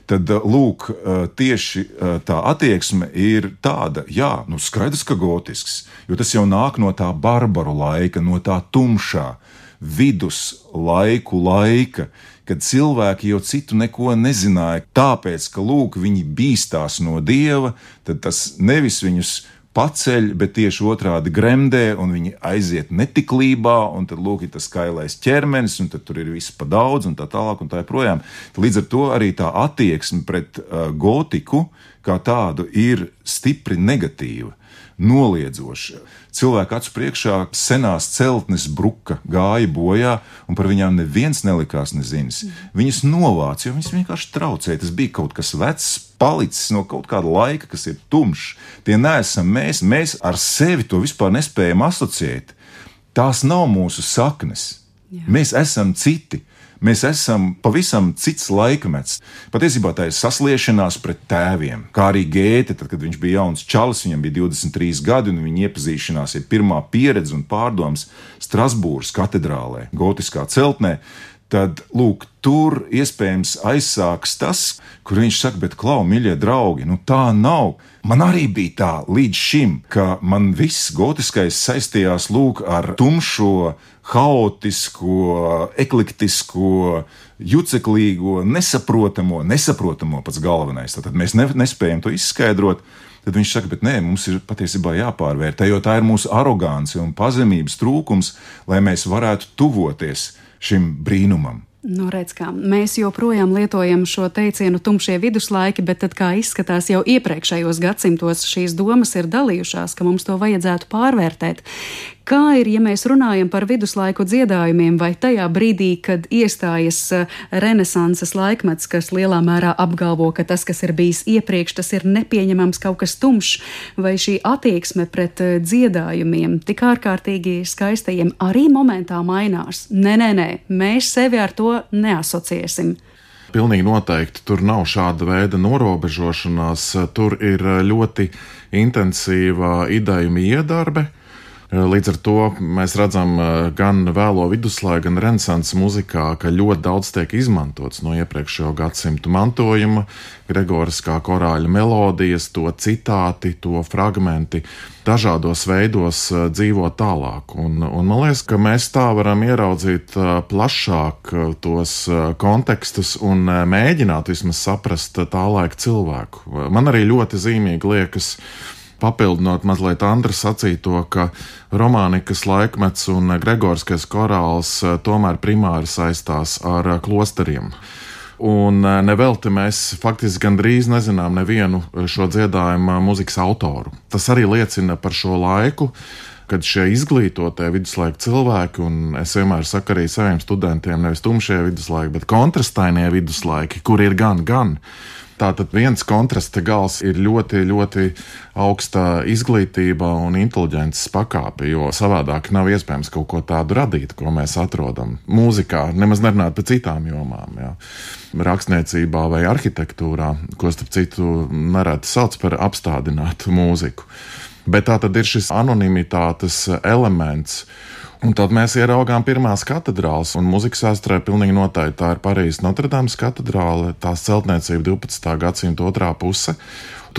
tad eh, lūk, eh, tieši eh, tā attieksme ir tāda, jā, nu skaidrs, ka gotisks, jo tas jau nāk no tā barbaru laika, no tā tumšā viduslaiku laika, kad cilvēki jau citu neko nezināja, tāpēc, ka lūk, viņi bīstās no dieva, tad tas nevis viņus paceļ, bet tieši otrādi gremdē, un viņi aiziet netiklībā, un tad lūk, ir tas kailais ķermenis, un tur ir viss pa daudz, un tā tālāk, un tā joprojām. Līdz ar to arī tā attieksme pret uh, gotiku kā tādu ir stipri negatīva noliedzoša. Cilvēku acu priekšā senās celtnes bruka, gāja bojā, un par viņām neviens nelikās nezinis. Viņas novāca, jo viņas vienkārši traucēja. Tas bija kaut kas vecs, palicis no kaut kāda laika, kas ir tumšs. Tie neesam mēs, mēs ar sevi to vispār nespējam asociēt. Tās nav mūsu saknes. Jā. Mēs esam citi. Mēs esam pavisam cits laikmets. Patiesībā tā ir sasliešanās pret tēviem. Kā arī Gēte, tad, kad viņš bija jauns čalis, viņam bija 23 gadi, un viņa iepazīšanās ir pirmā pieredze un pārdomas Strasbūras katedrālē, gotiskā celtnē tad lūk, tur iespējams aizsāks tas, kur viņš saka, bet klau, mīļie draugi, nu tā nav. Man arī bija tā līdz šim, ka man viss gotiskais saistījās lūk ar tumšo, haotisko, eklektisko, juceklīgo, nesaprotamo, nesaprotamo pats galvenais. Tad mēs ne, nespējam to izskaidrot. Tad viņš saka, bet nē, mums ir patiesībā jāpārvērtē, jo tā ir mūsu arogance un pazemības trūkums, lai mēs varētu tuvoties šim brīnumam. Nu, redz, kā, mēs joprojām lietojam šo teicienu tumšie viduslaiki, bet tad, kā izskatās, jau iepriekšējos gadsimtos šīs domas ir dalījušās, ka mums to vajadzētu pārvērtēt. Kā ir, ja mēs runājam par viduslaiku dziedājumiem, vai tajā brīdī, kad iestājas eh, renesanses laikmets, kas lielā mērā apgalvo, ka tas, kas ir bijis iepriekš, tas ir nepieņemams kaut kas tumšs, vai šī attieksme pret eh, dziedājumiem, tik ārkārtīgi skaistajiem, arī momentā mainās? Nē, nē, nē, mēs sevi ar to neasociēsim. Pilnīgi noteikti tur nav šāda veida norobežošanās. Tur ir ļoti intensīva ideju iedarbe. Līdz ar to mēs redzam gan vēlo viduslaiku, gan renaissance mūzikā, ka ļoti daudz tiek izmantots no iepriekšējo gadsimtu mantojuma, Gregoriskā korāļa melodijas, to citāti, to fragmenti dažādos veidos dzīvo tālāk. Un, un man liekas, ka mēs tā varam ieraudzīt plašāk tos kontekstus un mēģināt vismaz saprast tā laika cilvēku. Man arī ļoti zīmīgi liekas, papildinot mazliet Andra sacīto, ka romānikas laikmets un Gregorskais korāls eh, tomēr primāri saistās ar eh, klosteriem. Un eh, nevelti mēs faktiski gandrīz nezinām nevienu šo dziedājumu mūzikas autoru. Tas arī liecina par šo laiku, kad šie izglītotie viduslaika cilvēki, un es vienmēr saku arī saviem studentiem, nevis tumšie viduslaiki, bet kontrastainie viduslaiki, kur ir gan, gan. Tātad viens kontrasta gals ir ļoti, ļoti augsta izglītība un inteliģences pakāpe, jo savādāk nav iespējams kaut ko tādu radīt, ko mēs atrodam mūzikā, nemaz nerunājot par citām jomām. Jā. Rakstniecībā vai arhitektūrā, ko starp citu nereti sauc par apstādinātu mūziku. Bet tā tad ir šis anonimitātes elements Un tad mēs ieraugām pirmās katedrāles, un mūzikas vēsturē pilnīgi noteikti tā ir Parīzes Notre-Dame katedrāle, tās celtniecība 12. gadsimta otrā puse.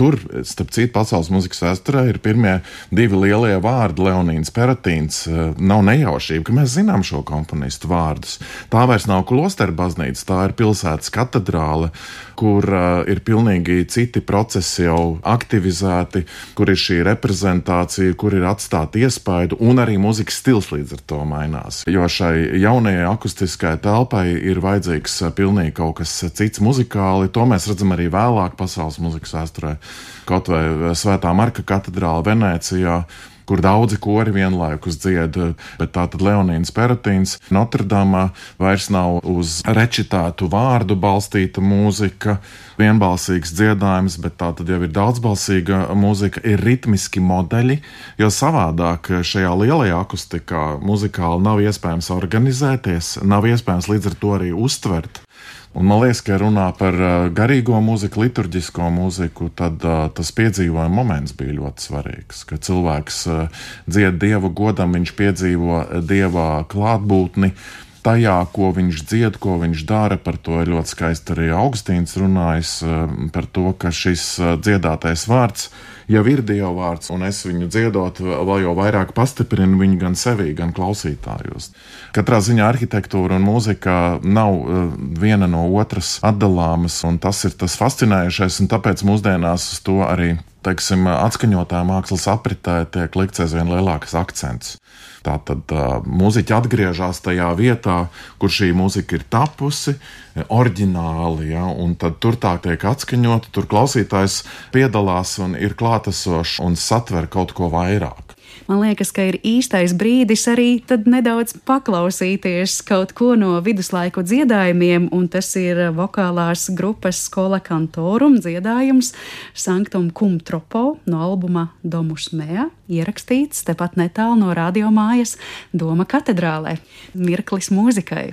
Tur, starp citu, pasaules mūzikas vēsturē ir pirmie divi lielie vārdi - Leonīns Peratīns. Eh, nav nejaušība, ka mēs zinām šo komponistu vārdus. Tā vairs nav klosteru baznīca, tā ir pilsētas katedrāle, kur uh, ir pilnīgi citi procesi jau aktivizēti, kur ir šī reprezentācija, kur ir atstāta iespaidu, un arī mūzikas stils līdz ar to mainās. Jo šai jaunajai akustiskajai telpai ir vajadzīgs eh, pilnīgi kaut kas cits muzikāli. To mēs redzam arī vēlāk pasaules mūzikas vēsturē kaut vai Svētā Marka katedrāle Venecijā, kur daudzi kori vienlaikus dzied, bet tā tad Leonīns Peratīns Notrdamā vairs nav uz rečitētu vārdu balstīta mūzika, vienbalsīgs dziedājums, bet tā tad jau ir daudzbalsīga mūzika, ir ritmiski modeļi, jo savādāk šajā lielajā akustikā muzikāli nav iespējams organizēties, nav iespējams līdz ar to arī uztvert Un man liekas, ka runā par garīgo mūziku, liturģisko mūziku, tad tas piedzīvojuma moments bija ļoti svarīgs. Kad cilvēks dzied dievu godam, viņš piedzīvo dieva klātbūtni. Tajā, ko viņš dzied, ko viņš dara, par to ir ļoti skaisti arī Augustīns runājis, par to, ka šis dziedātais vārds jau ir Dieva vārds, un es viņu dziedot, vēl jau vairāk pastiprinu viņu gan sevī, gan klausītājos. Katrā ziņā arhitektūra un mūzika nav uh, viena no otras atdalāmas, un tas ir tas fascinējošais, un tāpēc mūsdienās uz to arī teiksim, atskaņotā mākslas apritē tiek likts aizvien lielāks akcents. Tātad uh, mūziķi atgriežas tajā vietā, kur šī mūzika ir tapusi, oriģināli, ja, un tad tur tā tiek atskaņota, tur klausītājs piedalās un ir klātesošs un satver kaut ko vairāk man liekas, ka ir īstais brīdis arī nedaudz paklausīties kaut ko no viduslaiku dziedājumiem, un tas ir vokālās grupas Skola Kantorum dziedājums Sanktum Cum Tropo no albuma Domus Mea, ierakstīts tepat netālu no radiomājas Doma katedrālē. Mirklis mūzikai!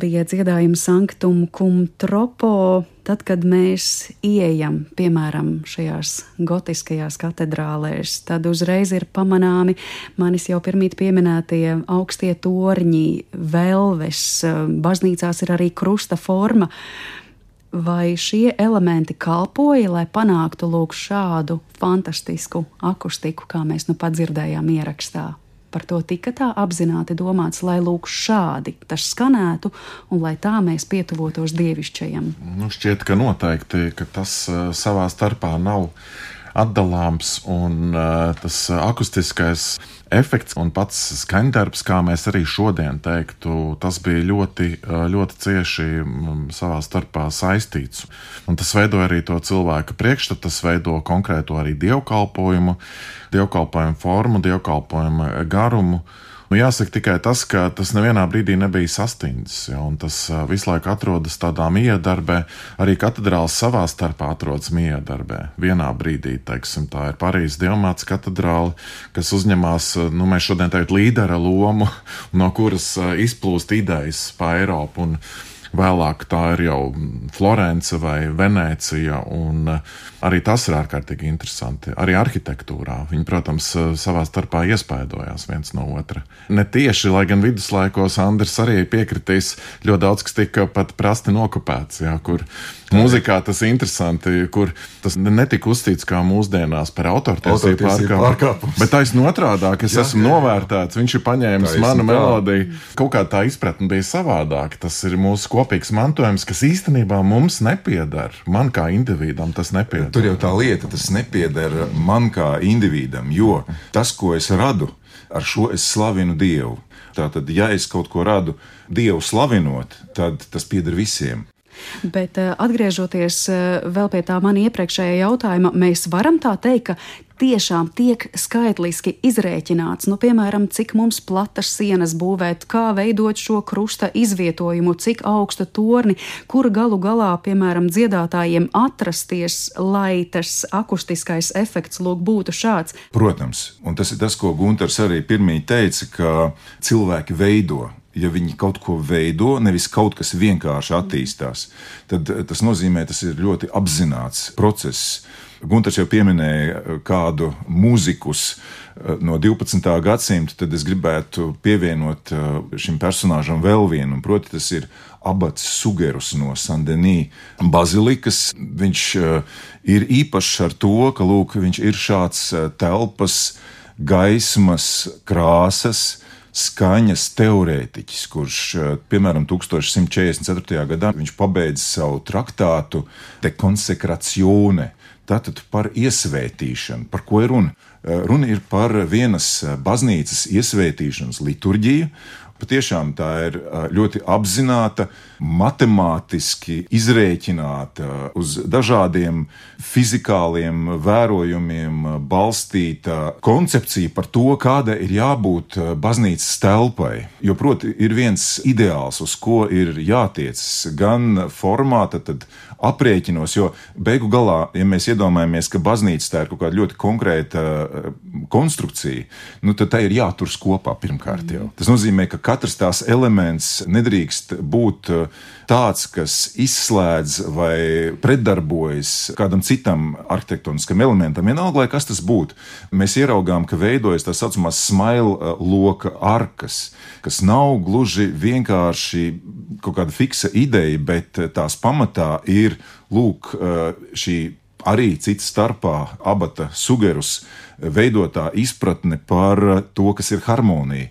Bija dziedājums Sanktum cum tropo. Tad, kad mēs ieejam, piemēram, šajās gotiskajās katedrālēs, tad uzreiz ir pamanāmi manis jau pirmīt pieminētie augstie torņi, velves, baznīcās ir arī krusta forma. Vai šie elementi kalpoja, lai panāktu lūk šādu fantastisku akustiku, kā mēs nu pat dzirdējām ierakstā? Par to tika tā apzināti domāts, lai lūk šādi tas skanētu un lai tā mēs pietuvotos dievišķajam? Nu, šķiet, ka noteikti, ka tas uh, savā starpā nav atdalāms un uh, tas akustiskais efekts un pats skaņdarbs, kā mēs arī šodien teiktu, tas bija ļoti, ļoti cieši savā starpā saistīts. Un tas veido arī to cilvēka priekšstatu, tas veido konkrēto arī dievkalpojumu dievkalpojumu formu, dievkalpojumu garumu. Nu, jāsaka tikai tas, ka tas nevienā brīdī nebija sastindzis, ja, un tas visu laiku atrodas tādā miedarbē. Arī katedrāls savā starpā atrodas miedarbē. Vienā brīdī, teiksim, tā ir Parīzes Dievmāts katedrāle, kas uzņemās, nu, mēs šodien teikt, līdera lomu, [LAUGHS] no kuras izplūst idejas pa Eiropu. Un, Vēlāk tā ir jau Florence vai Venecija, un eh, arī tas ir ārkārtīgi interesanti. Arī arhitektūrā viņi, protams, eh, savā starpā iespaidojās viens no otra. Ne tieši, lai gan viduslaikos Andris arī piekritīs, ļoti daudz kas tika pat prasti nokopēts, jā, kur Mūzikā tas ir interesanti, kur tas netika uzstīts kā mūsdienās par autortiesību pārkāpumu. Bet taisnība otrādi, es jā, esmu jā, novērtēts, viņš ir paņēmis manu melodiju. Kaut kā tā izpratne bija savādāka. Tas ir mūsu kopīgs mantojums, kas īstenībā mums nepieder. Man kā individam tas nepieder. Tur jau tā lieta, tas nepieder man kā individam, jo tas, ko es radu, ar šo es slavinu Dievu. Tātad, ja es kaut ko radu Dievu slavinot, tad tas pieder visiem. Bet eh, atgriežoties eh, vēl pie tā man iepriekšējā jautājuma, mēs varam tā teikt, ka tiešām tiek skaitliski izrēķināts, nu, piemēram, cik mums platas sienas būvēt, kā veidot šo krusta izvietojumu, cik augstu torni, kur galu galā, piemēram, dziedātājiem atrasties, lai tas akustiskais efekts lūk būtu šāds. Protams, un tas ir tas, ko Gunters arī pirmie teica, ka cilvēki veido ja viņi kaut ko veido, nevis kaut kas vienkārši attīstās, tad tas nozīmē, tas ir ļoti apzināts process. Gunārs jau pieminēja eh, kādu mūzikus eh, no 12. gadsimta, tad es gribētu pievienot šim personāžam vēl vienu, proti, tas ir abats Sugerus no Sandenī bazilikas. Viņš ir īpašs ar to, ka lūk, viņš ir šāds telpas, gaismas, krāsas, skaņas teorētiķis, kurš, eh, piemēram, 1144. gadā pabeidza savu traktātu De Consecratione, tātad par iesvētīšanu. Par ko ir runa? Eh, runa ir par vienas baznīcas iesvētīšanas liturģiju, Patiešām tā ir ļoti apzināta, matemātiski izrēķināta, uz dažādiem fizikāliem vērojumiem balstīta koncepcija par to, kāda ir jābūt baznīcas telpai. Jo, proti, ir viens ideāls, uz ko ir jātiecas gan formāta, tad aprēķinos, jo beigu galā, ja mēs iedomājamies, ka baznīca tā ir kaut kāda ļoti konkrēta konstrukcija, nu, tad tā ir jāturas kopā pirmkārt jau. Tas nozīmē, ka katrs tās elements nedrīkst būt uh, tāds, kas izslēdz vai pretdarbojas kādam citam arhitektoniskam elementam, vienalga, lai kas tas būtu. Mēs ieraugām, ka veidojas tā saucamās smile uh, loka arkas, kas nav gluži vienkārši kaut kāda fiksa ideja, bet uh, tās pamatā ir lūk šī arī cita starpā abata sugerus veidotā izpratne par to, kas ir harmonija,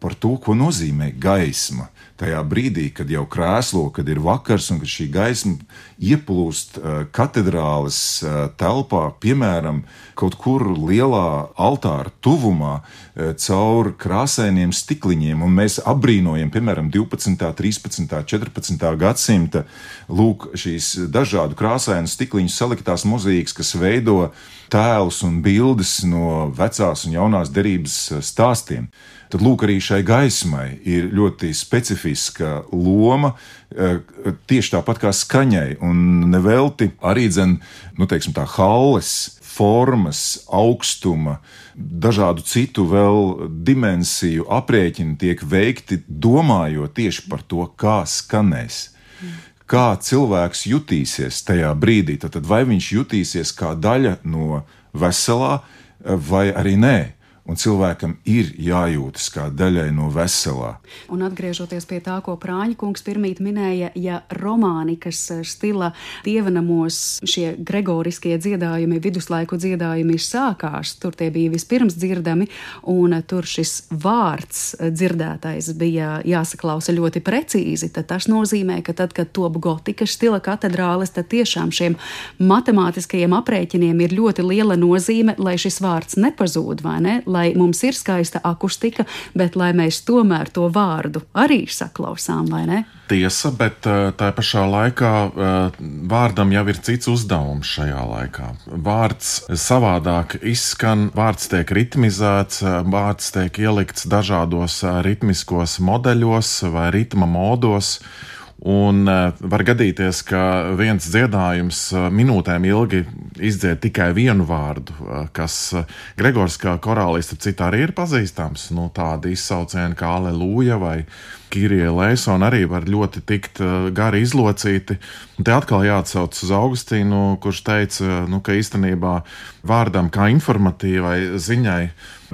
par to, ko nozīmē gaisma. Tajā brīdī, kad jau krēslo, kad ir vakars un kad šī gaisma ieplūst uh, katedrāles uh, telpā, piemēram, kaut kur lielā altāra tuvumā, uh, caur krāsainiem stikliņiem, un mēs apbrīnojam, piemēram, 12., 13., 14. gadsimta lūk, šīs dažādu krāsainu stikliņu saliktās mozīkas, kas veido tēlus un bildes no vecās un jaunās derības stāstiem. tad lūk, arī šai gaismai ir ļoti specifiska loma. Eh, tieši tāpat kā skaņai, un nevelti arī dzen, nu, teiksim, tā halles formas, augstuma, dažādu citu vēl dimensiju aprēķini tiek veikti domājot tieši par to, kā skanēs. Kā cilvēks jutīsies tajā brīdī, tad vai viņš jutīsies kā daļa no veselā, vai arī nē un cilvēkam ir jājūtas kā daļai no veselā. Un atgriežoties pie tā, ko Prāņa kungs pirmīt minēja, ja romānikas stila dievanamos šie gregoriskie dziedājumi, viduslaiku dziedājumi sākās, tur tie bija vispirms dzirdami, un tur šis vārds dzirdētais bija jāsaklausa ļoti precīzi, tad tas nozīmē, ka tad, kad top gotikas stila katedrāles, tad tiešām šiem matemātiskajiem aprēķiniem ir ļoti liela nozīme, lai šis vārds nepazūd, vai ne? Lai lai mums ir skaista akustika, bet lai mēs tomēr to vārdu arī saklausām, vai ne? Tiesa, bet eh, tā pašā laikā eh, vārdam jau ir cits uzdevums šajā laikā. Vārds savādāk izskan, vārds tiek ritmizēts, eh, vārds tiek ielikts dažādos ritmiskos modeļos vai ritma modos. Un uh, var gadīties, ka viens dziedājums uh, minūtēm ilgi izdzied tikai vienu vārdu, uh, kas Gregors kā korālists citā arī ir pazīstams. Nu, tādi izsaucieni kā Aleluja vai Kirija Leisona arī var ļoti tikt gari izlocīti. Un te atkal jāatsauc uz Augustīnu, kurš teica, nu, ka īstenībā vārdam kā informatīvai ziņai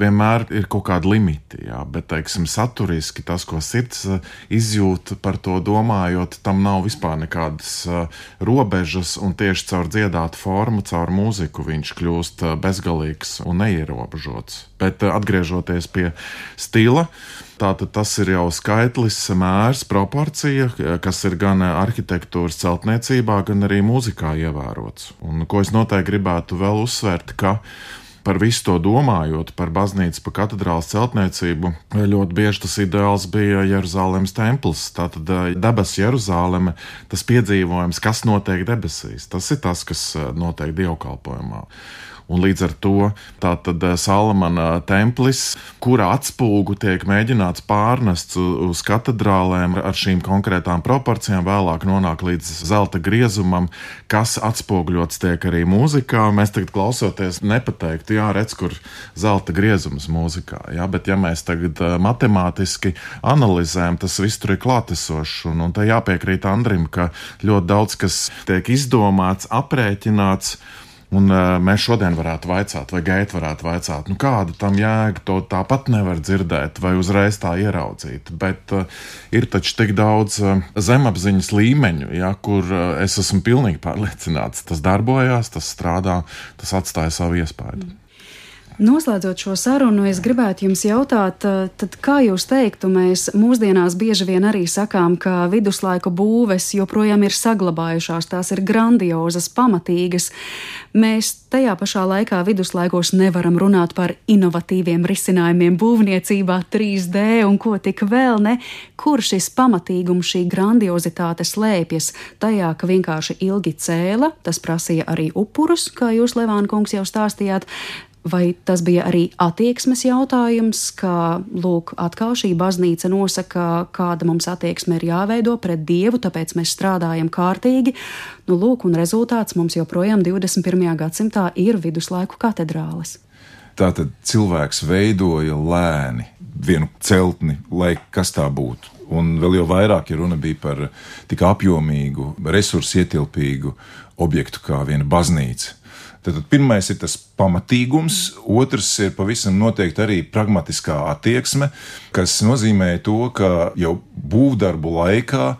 vienmēr ir kaut kādi limiti, jā, bet, teiksim, saturiski tas, ko sirds uh, izjūt par to domājot, tam nav vispār nekādas uh, robežas, un tieši caur dziedātu formu, caur mūziku viņš kļūst bezgalīgs un neierobežots. Bet atgriežoties pie stila, Tātad tas ir jau skaitlis, mērs, proporcija, kas ir gan arhitektūras celtniecībā, gan arī mūzikā ievērots. Un ko es noteikti gribētu vēl uzsvērt, ka par visu to domājot, par baznīcu, par katedrālas celtniecību, ļoti bieži tas ideāls bija Jeruzalemes templis. Tātad eh, debesu Jeruzaleme, tas piedzīvojums, kas notiek debesīs, tas ir tas, kas eh, notiek dievkalpojumā. Un līdz ar to tātad eh, Salamana templis, kura atspūgu tiek mēģināts pārnest uz katedrālēm ar šīm konkrētām proporcijām, vēlāk nonāk līdz zelta griezumam, kas atspoguļots tiek arī mūzikā. Mēs tagad klausoties nepateiktu, jā, redz, kur zelta griezums mūzikā, jā, bet ja mēs tagad eh, matemātiski analizējam, tas viss tur ir klātesošs. Un, un te jāpiekrīt Andrim, ka ļoti daudz kas tiek izdomāts, aprēķināts. Un uh, mēs šodien varētu vaicāt, vai gaita varētu vaicāt, nu, kāda tam jēga, to tāpat nevar dzirdēt, vai uzreiz tā ieraudzīt. Bet uh, ir taču tik daudz uh, zemapziņas līmeņu, ja, kur uh, es esmu pilnīgi pārliecināts, tas darbojās, tas strādā, tas atstāja savu iespēju. Mm. Noslēdzot šo sarunu, es gribētu jums jautāt, eh, tad kā jūs teiktu, mēs mūsdienās bieži vien arī sakām, ka viduslaiku būves joprojām ir saglabājušās, tās ir grandiozas, pamatīgas. Mēs tajā pašā laikā viduslaikos nevaram runāt par inovatīviem risinājumiem būvniecībā, 3D un ko tik vēl ne. Kur šis pamatīgums, šī grandiozitāte slēpjas? Tajā, ka vienkārši ilgi cēla, tas prasīja arī upurus, kā jūs, Levāna kungs, jau stāstījāt, Vai tas bija arī attieksmes jautājums, ka, lūk, atkal šī baznīca nosaka, kāda mums attieksme ir jāveido pret Dievu, tāpēc mēs strādājam kārtīgi. Nu, lūk, un rezultāts mums joprojām 21. gadsimtā ir viduslaiku katedrāles. Tātad cilvēks veidoja lēni vienu celtni, lai kas tā būtu. Un vēl jau vairāk, ja runa bija par tik apjomīgu, resursu ietilpīgu objektu kā viena baznīca. Tad pirmais ir tas pamatīgums, otrs ir pavisam noteikti arī pragmatiskā attieksme, kas nozīmē to, ka jau būvdarbu laikā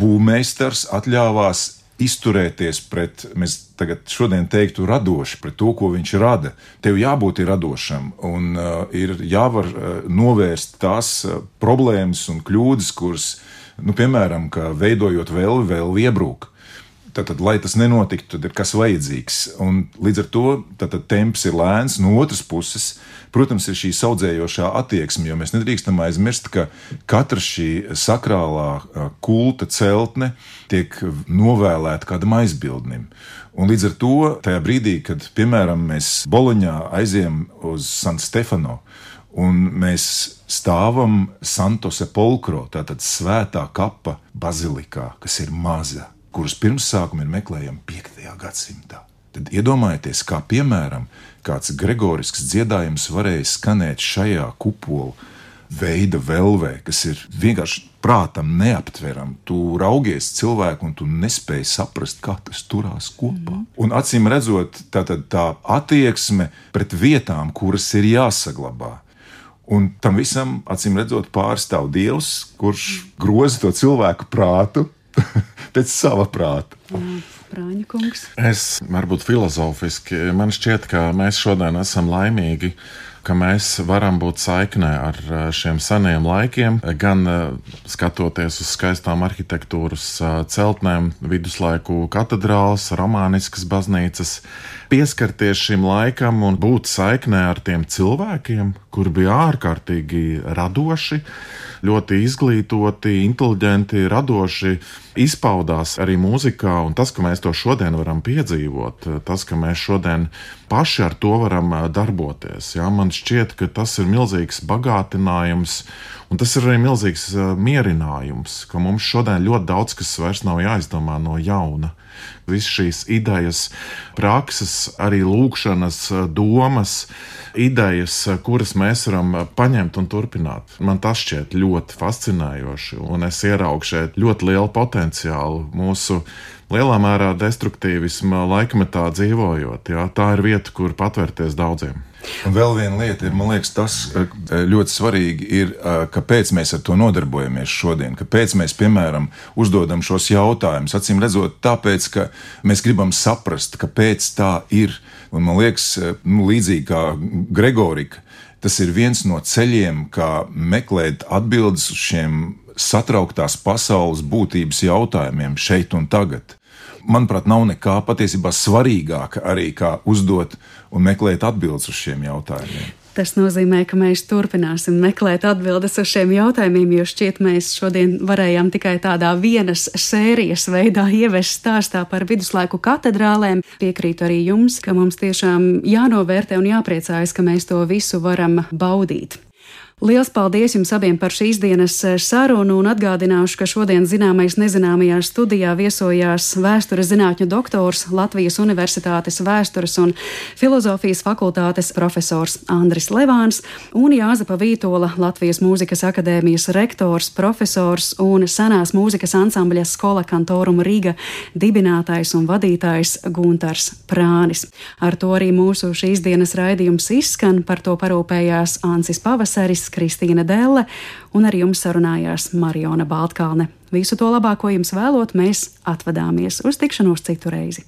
būvmeistars atļāvās izturēties pret, mēs tagad šodien teiktu, radoši, pret to, ko viņš rada. Tev jābūt radošam un uh, ir jāvar uh, novērst tās uh, problēmas un kļūdas, kuras, nu, piemēram, veidojot vēl, vēl iebrūk. Tātad, lai tas nenotiktu, tad ir kas vajadzīgs. Un līdz ar to tātad, temps ir lēns. No otras puses, protams, ir šī audzējošā attieksme, jo mēs nedrīkstam aizmirst, ka katra šī sakrālā kulta celtne tiek novēlēta kādam aizbildnim. Un līdz ar to, tajā brīdī, kad, piemēram, mēs Boloņā aizējām uz San Stefano, Un mēs stāvam Santo Sepulcro, tātad svētā kapa bazilikā, kas ir maza, kuras pirmsākumi ir meklējami 5. gadsimtā. Tad iedomājieties, kā piemēram kāds gregorisks dziedājums varēja skanēt šajā kupola veida velvē, kas ir vienkārši prātam neaptverami. Tu raugies cilvēku, un tu nespēji saprast, kā tas turās kopā. Mm. Un acīm redzot, tā, tā attieksme pret vietām, kuras ir jāsaglabā. Un tam visam, acīm redzot, pārstāv Dievs, kurš groza to cilvēku prātu [LAUGHS] pēc sava prāta. Mm. Prāņakungs. Es varbūt filozofiski, man šķiet, ka mēs šodien esam laimīgi, ka mēs varam būt saiknē ar šiem seniem laikiem, gan skatoties uz skaistām arhitektūras celtnēm, viduslaiku katedrāls, romāniskas baznīcas, pieskarties šim laikam un būt saiknē ar tiem cilvēkiem, kuri bija ārkārtīgi radoši ļoti izglītoti, inteliģenti, radoši izpaudās arī mūzikā. Un tas, ka mēs to šodien varam piedzīvot, tas, ka mēs šodien paši ar to varam darboties, jā, man šķiet, ka tas ir milzīgs bagātinājums. Un tas ir arī milzīgs mierinājums, ka mums šodien ļoti daudz kas vairs nav jāizdomā no jauna. Visas šīs idejas, prakses, arī lūkšanas, domas, idejas, kuras mēs varam paņemt un turpināt. Man tas šķiet ļoti fascinējoši, un es ieraugu šeit ļoti lielu potenciālu mūsu lielā mērā destruktīvisma laikmetā dzīvojot. Jā, tā ir vieta, kur patvērties daudziem. Un vēl viena lieta ir, man liekas, tas ļoti svarīgi, ir, kāpēc mēs ar to nodarbojamies šodien. Kāpēc mēs, piemēram, uzdodam šos jautājumus? Acīm redzot, tāpēc, ka mēs gribam saprast, kāpēc tā ir. Un man liekas, nu, līdzīgi kā Gregorika, tas ir viens no ceļiem, kā meklēt atbildes uz šiem satrauktās pasaules būtības jautājumiem šeit un tagad. Manuprāt, nav nekā patiesībā svarīgāka arī kā uzdot un meklēt atbildes uz šiem jautājumiem. Tas nozīmē, ka mēs turpināsim meklēt atbildes uz šiem jautājumiem, jo šķiet, mēs šodien varējām tikai tādā vienas sērijas veidā ievest stāstā par viduslaiku katedrālēm. Piekrītu arī jums, ka mums tiešām jānovērtē un jāpriecājas, ka mēs to visu varam baudīt. Liels paldies jums abiem par šīs dienas eh, sarunu un atgādināšu, ka šodien zināmais nezināmajā studijā viesojās vēstures zinātņu doktors Latvijas Universitātes vēstures un filozofijas fakultātes profesors Andris Levāns un Jāzepa Vītola Latvijas mūzikas akadēmijas rektors, profesors un senās mūzikas ansambļa skola kantorum Rīga dibinātājs un vadītājs Guntars Prānis. Ar to arī mūsu šīs dienas raidījums izskan, par to parūpējās Ansis Pavasaris. Kristīna Delle, un ar jums sarunājās Mariona Baltkalne. Visu to labāko jums vēlot, mēs atvadāmies uz tikšanos citu reizi.